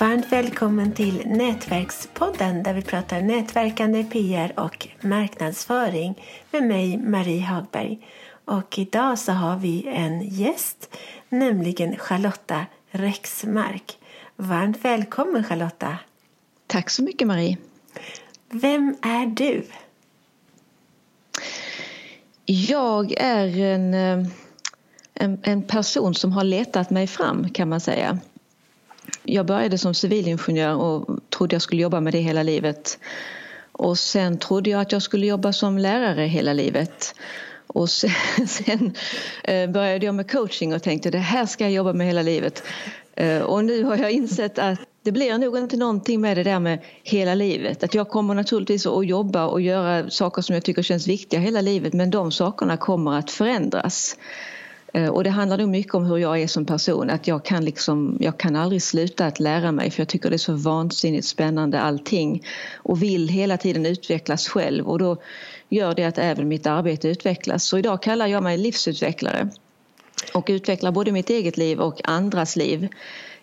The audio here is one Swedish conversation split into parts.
Varmt välkommen till Nätverkspodden där vi pratar nätverkande, PR och marknadsföring med mig Marie Hagberg. Och idag så har vi en gäst, nämligen Charlotta Rexmark. Varmt välkommen Charlotta! Tack så mycket Marie! Vem är du? Jag är en, eh, en, en person som har letat mig fram kan man säga. Jag började som civilingenjör och trodde jag skulle jobba med det hela livet. Och sen trodde jag att jag skulle jobba som lärare hela livet. Och sen, sen eh, började jag med coaching och tänkte det här ska jag jobba med hela livet. Eh, och nu har jag insett att det blir nog inte någonting med det där med hela livet. Att jag kommer naturligtvis att jobba och göra saker som jag tycker känns viktiga hela livet men de sakerna kommer att förändras. Eh, och det handlar nog mycket om hur jag är som person. Att jag kan, liksom, jag kan aldrig sluta att lära mig för jag tycker det är så vansinnigt spännande allting. Och vill hela tiden utvecklas själv och då gör det att även mitt arbete utvecklas. Så idag kallar jag mig livsutvecklare. Och utvecklar både mitt eget liv och andras liv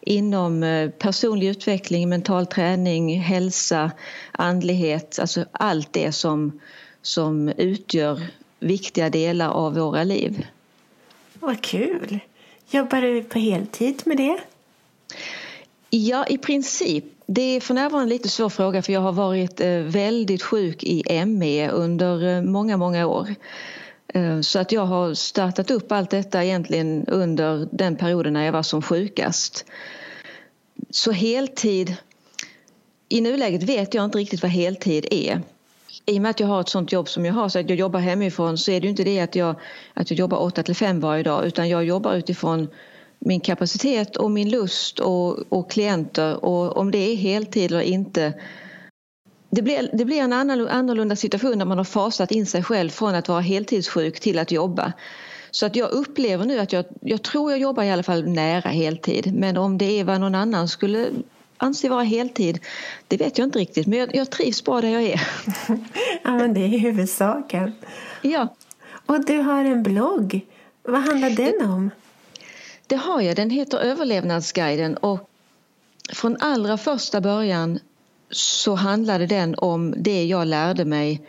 inom eh, personlig utveckling, mental träning, hälsa, andlighet, alltså allt det som, som utgör viktiga delar av våra liv. Vad kul! Jobbar du på heltid med det? Ja, i princip. Det är för närvarande en lite svår fråga för jag har varit eh, väldigt sjuk i ME under eh, många, många år. Eh, så att jag har startat upp allt detta egentligen under den perioden när jag var som sjukast. Så heltid, i nuläget vet jag inte riktigt vad heltid är i och med att jag har ett sånt jobb som jag har, så att jag jobbar hemifrån, så är det ju inte det att jag, att jag jobbar 8 till 5 varje dag utan jag jobbar utifrån min kapacitet och min lust och, och klienter och om det är heltid eller inte det blir, det blir en annorlunda situation när man har fasat in sig själv från att vara heltidssjuk till att jobba. Så att jag upplever nu att jag, jag tror jag jobbar i alla fall nära heltid men om det är vad någon annan skulle anser vara heltid, det vet jag inte riktigt. Men jag, jag trivs bra där jag är. ja, men det är huvudsaken. Ja. Och du har en blogg. Vad handlar den om? Det har jag. Den heter Överlevnadsguiden och från allra första början så handlade den om det jag lärde mig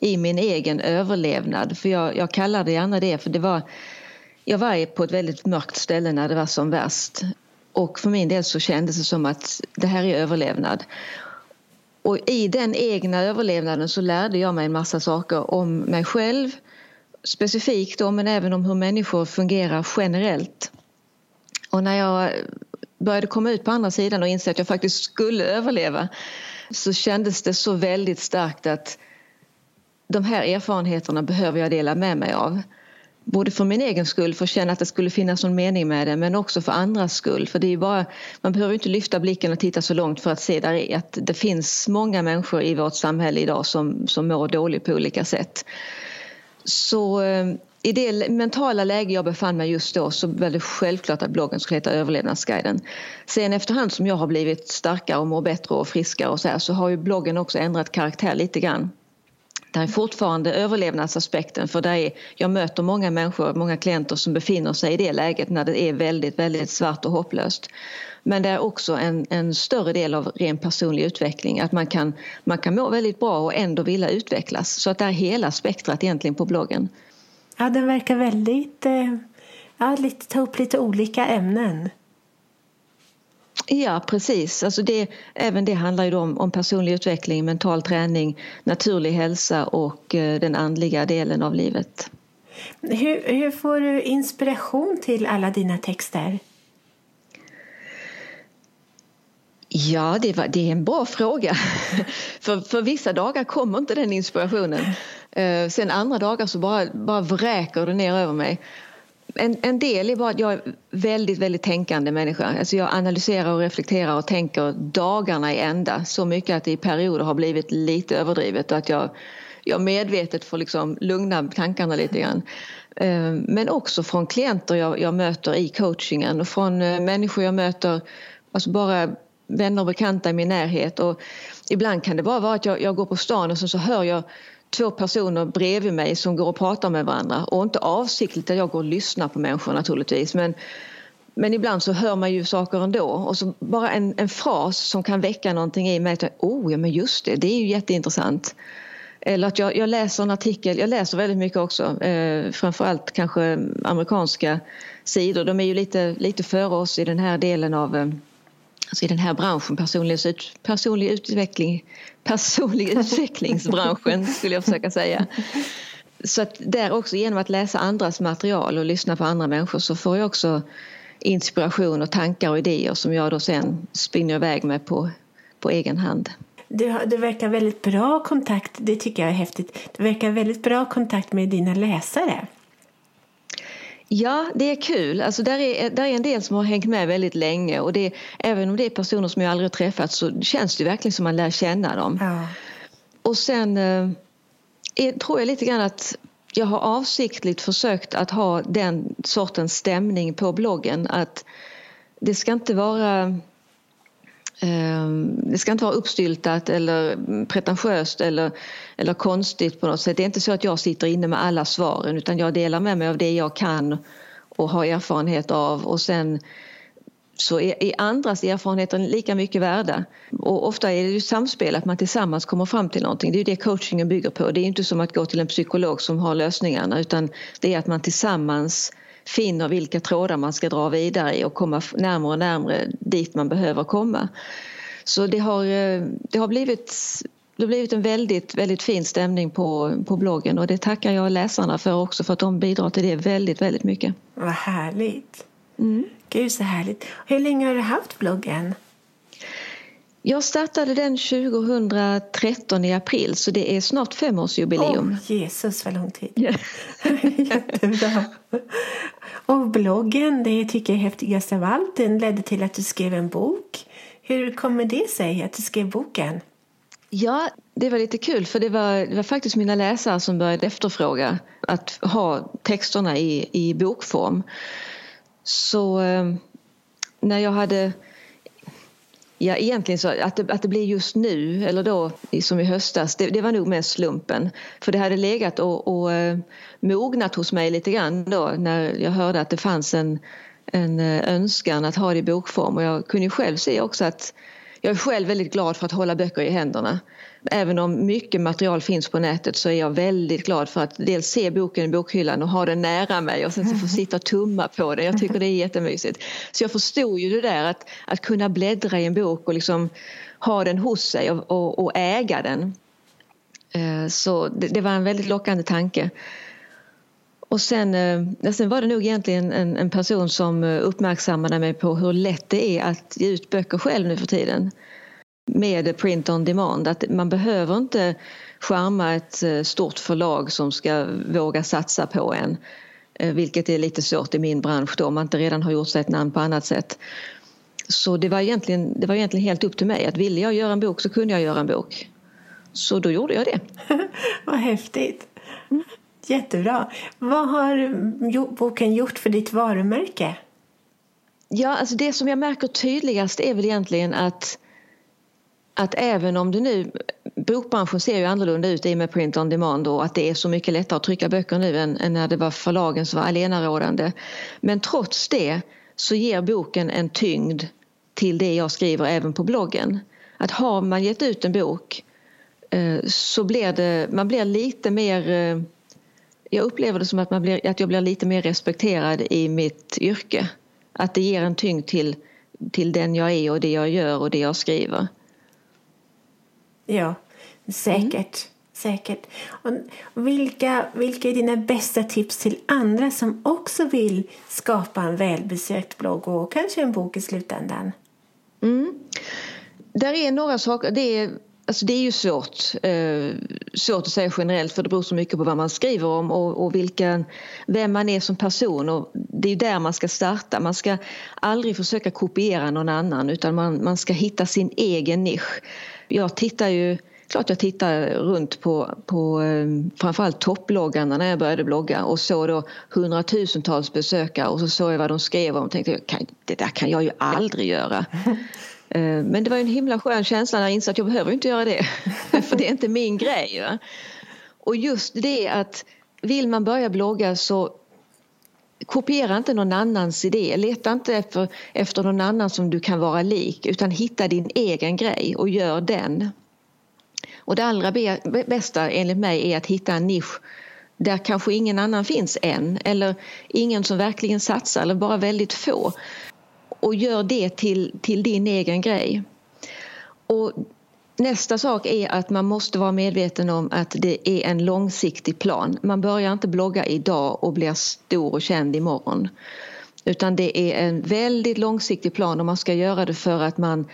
i min egen överlevnad. För jag, jag kallar det gärna det för det var jag var på ett väldigt mörkt ställe när det var som värst. Och för min del så kändes det som att det här är överlevnad. Och i den egna överlevnaden så lärde jag mig en massa saker om mig själv specifikt då, men även om hur människor fungerar generellt. Och när jag började komma ut på andra sidan och inse att jag faktiskt skulle överleva så kändes det så väldigt starkt att de här erfarenheterna behöver jag dela med mig av. Både för min egen skull, för att känna att det skulle finnas någon mening med det men också för andras skull. För det är bara, man behöver inte lyfta blicken och titta så långt för att se där att det finns många människor i vårt samhälle idag som, som mår dåligt på olika sätt. Så eh, i det mentala läge jag befann mig just då så var det självklart att bloggen skulle heta Överlevnadsguiden. Sen efterhand som jag har blivit starkare och mår bättre och friskare och så här så har ju bloggen också ändrat karaktär lite grann. Det är fortfarande överlevnadsaspekten för där är, jag möter många människor, många klienter som befinner sig i det läget när det är väldigt, väldigt svart och hopplöst. Men det är också en, en större del av ren personlig utveckling, att man kan, man kan må väldigt bra och ändå vilja utvecklas. Så att det är hela spektrat egentligen på bloggen. Ja, den verkar väldigt, eh, ja, lite, ta upp lite olika ämnen. Ja, precis. Alltså det, även det handlar ju om, om personlig utveckling, mental träning, naturlig hälsa och eh, den andliga delen av livet. Hur, hur får du inspiration till alla dina texter? Ja, det, var, det är en bra fråga. för, för vissa dagar kommer inte den inspirationen. Eh, sen andra dagar så bara, bara vräker det ner över mig en, en del är bara att jag är väldigt, väldigt tänkande människa. Alltså jag analyserar och reflekterar och tänker dagarna i ända. Så mycket att det i perioder har blivit lite överdrivet och att jag, jag medvetet får liksom lugna tankarna lite grann. Eh, men också från klienter jag, jag möter i coachingen och från eh, människor jag möter, alltså bara vänner och bekanta i min närhet. Och ibland kan det bara vara att jag, jag går på stan och så, så hör jag två personer bredvid mig som går och pratar med varandra och inte avsiktligt att jag går och lyssnar på människor naturligtvis men men ibland så hör man ju saker ändå och så bara en, en fras som kan väcka någonting i mig. Att, oh, ja men just det, det är ju jätteintressant. Eller att jag, jag läser en artikel, jag läser väldigt mycket också, eh, framförallt kanske amerikanska sidor. De är ju lite, lite före oss i den här delen av eh, alltså i den här branschen, personlig, personlig utveckling, personlig utvecklingsbranschen skulle jag försöka säga. Så att där också genom att läsa andras material och lyssna på andra människor så får jag också inspiration och tankar och idéer som jag då sen spinner iväg med på, på egen hand. Du, du verkar väldigt bra kontakt, det tycker jag är häftigt. Du verkar väldigt bra kontakt med dina läsare. Ja, det är kul. Alltså där, är, där är en del som har hängt med väldigt länge och det, även om det är personer som jag aldrig träffat så känns det verkligen som man lär känna dem. Ja. Och sen eh, är, tror jag lite grann att jag har avsiktligt försökt att ha den sortens stämning på bloggen att det ska inte vara Ehm, det ska inte vara uppstyltat eller pretentiöst eller, eller konstigt på något sätt. Det är inte så att jag sitter inne med alla svaren utan jag delar med mig av det jag kan och har erfarenhet av och sen så är, andras erfarenheter lika mycket värda. Och ofta är det ju samspel, att man tillsammans kommer fram till någonting. Det är ju det coachingen bygger på. Det är inte som att gå till en psykolog som har lösningarna utan det är att man tillsammans finner vilka trådar man ska dra vidare i och komma närmare och närmare dit man behöver komma. Så det har, eh, det har blivit det har blivit en väldigt, väldigt fin stämning på, på bloggen och det tackar jag läsarna för också för att de bidrar till det väldigt, väldigt mycket. Vad härligt! Mm. Gud så härligt. Hur länge har du haft bloggen? Jag startade den 2013 i april så det är snart femårsjubileum. Oh, Jesus vad lång tid! Jättebra! Och bloggen, det tycker jag är häftigast av allt, den ledde till att du skrev en bok. Hur kommer det sig att du skrev boken? Ja, det var lite kul för det var, det var faktiskt mina läsare som började efterfråga att ha texterna i, i bokform. Så eh, när jag hade Ja, egentligen så att det, att det blir just nu, eller då som i höstas, det, det var nog mest slumpen. För det hade legat och, och eh, mognat hos mig lite grann då när jag hörde att det fanns en, en eh, önskan att ha det i bokform och jag kunde själv se också att jag är själv väldigt glad för att hålla böcker i händerna. Även om mycket material finns på nätet så är jag väldigt glad för att dels se boken i bokhyllan och ha den nära mig och sen så få sitta och tumma på den. Jag tycker det är jättemysigt. Så jag förstod ju det där att, att kunna bläddra i en bok och liksom ha den hos sig och, och, och äga den. Eh, så det, det, var en väldigt lockande tanke. Och sen, eh, sen var det nog egentligen en, en person som uppmärksammade mig på hur lätt det är att ge ut böcker själv nu för tiden med print on demand. Att man behöver inte skärma ett eh, stort förlag som ska våga satsa på en. Eh, vilket är lite svårt i min bransch då om man inte redan har gjort sig ett namn på annat sätt. Så det var egentligen, det var egentligen helt upp till mig. Att ville jag göra en bok så kunde jag göra en bok. Så då gjorde jag det. Vad häftigt! Jättebra. Vad har boken gjort för ditt varumärke? Ja, alltså det som jag märker tydligast är väl egentligen att att även om det nu, bokbranschen ser ju annorlunda ut i och med print on demand och att det är så mycket lättare att trycka böcker nu än, än när det var förlagen som var allenarådande. Men trots det så ger boken en tyngd till det jag skriver även på bloggen. Att har man gett ut en bok eh, så blir det, man blir lite mer eh, jag upplever det som att, man blir, att jag blir lite mer respekterad i mitt yrke. Att det ger en tyngd till, till den jag är och det jag gör och det jag skriver. Ja, säkert. Mm. Säkert. Och vilka, vilka är dina bästa tips till andra som också vill skapa en välbesökt blogg och kanske en bok i slutändan? Mm. Där är några saker. Det är, alltså det är ju svårt, eh, svårt att säga generellt för det beror så mycket på vad man skriver om och, och vilken, vem man är som person. Och det är där man ska starta. Man ska aldrig försöka kopiera någon annan utan man, man ska hitta sin egen nisch jag tittar ju klart jag tittar runt på, på eh, framförallt topploggarna när jag började blogga och såg då hundratusentals besökare och så såg jag vad de skrev om och tänkte det där kan jag ju aldrig göra. Eh, men det var en himla skön känsla när jag insåg att jag behöver inte göra det. För det är inte min grej. Va? Och just det att vill man börja blogga så kopiera inte någon annans idé. Leta inte efter, efter någon annan som du kan vara lik utan hitta din egen grej och gör den. Och det allra bästa enligt mig är att hitta en nisch där kanske ingen annan finns än eller ingen som verkligen satsar eller bara väldigt få. Och gör det till, till din egen grej. Och Nästa sak är att man måste vara medveten om att det är en långsiktig plan. Man börjar inte blogga idag och blir stor och känd imorgon. Utan det är en väldigt långsiktig plan och man ska göra det för att man,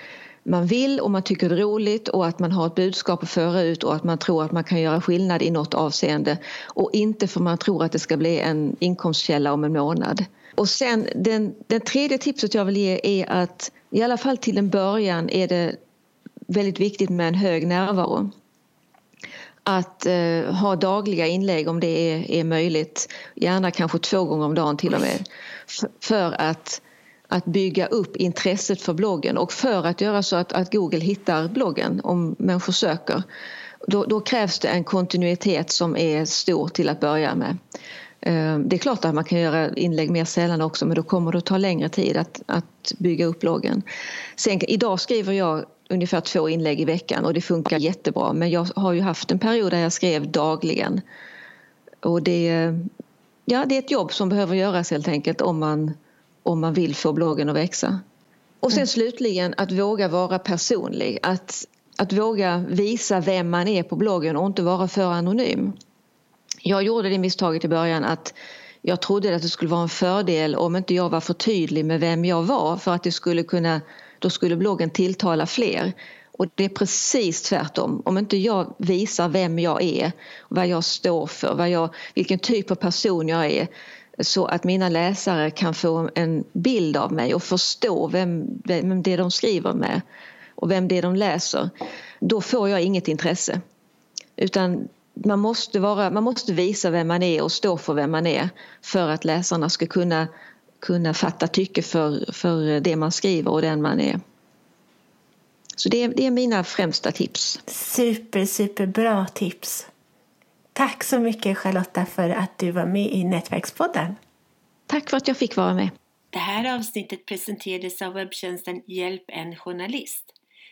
man vill och man tycker det är roligt och att man har ett budskap att föra ut och att man tror att man kan göra skillnad i något avseende. Och inte för man tror att det ska bli en inkomstkälla om en månad. Och sen den, den tredje tipset jag vill ge är att i alla fall till en början är det väldigt viktigt med en hög närvaro. Att eh, ha dagliga inlägg om det är, är möjligt, gärna kanske två gånger om dagen till och med. För att, att bygga upp intresset för bloggen och för att göra så att, att Google hittar bloggen om människor söker. Då, då, krävs det en kontinuitet som är stor till att börja med. Eh, det är klart att man kan göra inlägg mer sällan också men då kommer det att ta längre tid att, att bygga upp bloggen. Sen, idag skriver jag ungefär två inlägg i veckan och det funkar jättebra. Men jag har ju haft en period där jag skrev dagligen. Och det, ja, det är ett jobb som behöver göras helt enkelt om man, om man vill få bloggen att växa. Och sen mm. slutligen att våga vara personlig. Att, att våga visa vem man är på bloggen och inte vara för anonym. Jag gjorde det misstaget i början att jag trodde att det skulle vara en fördel om inte jag var för tydlig med vem jag var för att det skulle kunna då skulle bloggen tilltala fler. Och det är precis tvärtom. Om inte jag visar vem jag är, vad jag står för, vad jag, vilken typ av person jag är så att mina läsare kan få en bild av mig och förstå vem, vem det är de skriver med och vem det är de läser, då får jag inget intresse. Utan man måste, vara, man måste visa vem man är och stå för vem man är för att läsarna ska kunna kunna fatta tycke för, för det man skriver och den man är. Så det, det är mina främsta tips. Super, superbra tips. Tack så mycket Charlotta för att du var med i Nätverkspodden. Tack för att jag fick vara med. Det här avsnittet presenterades av webbtjänsten Hjälp en journalist.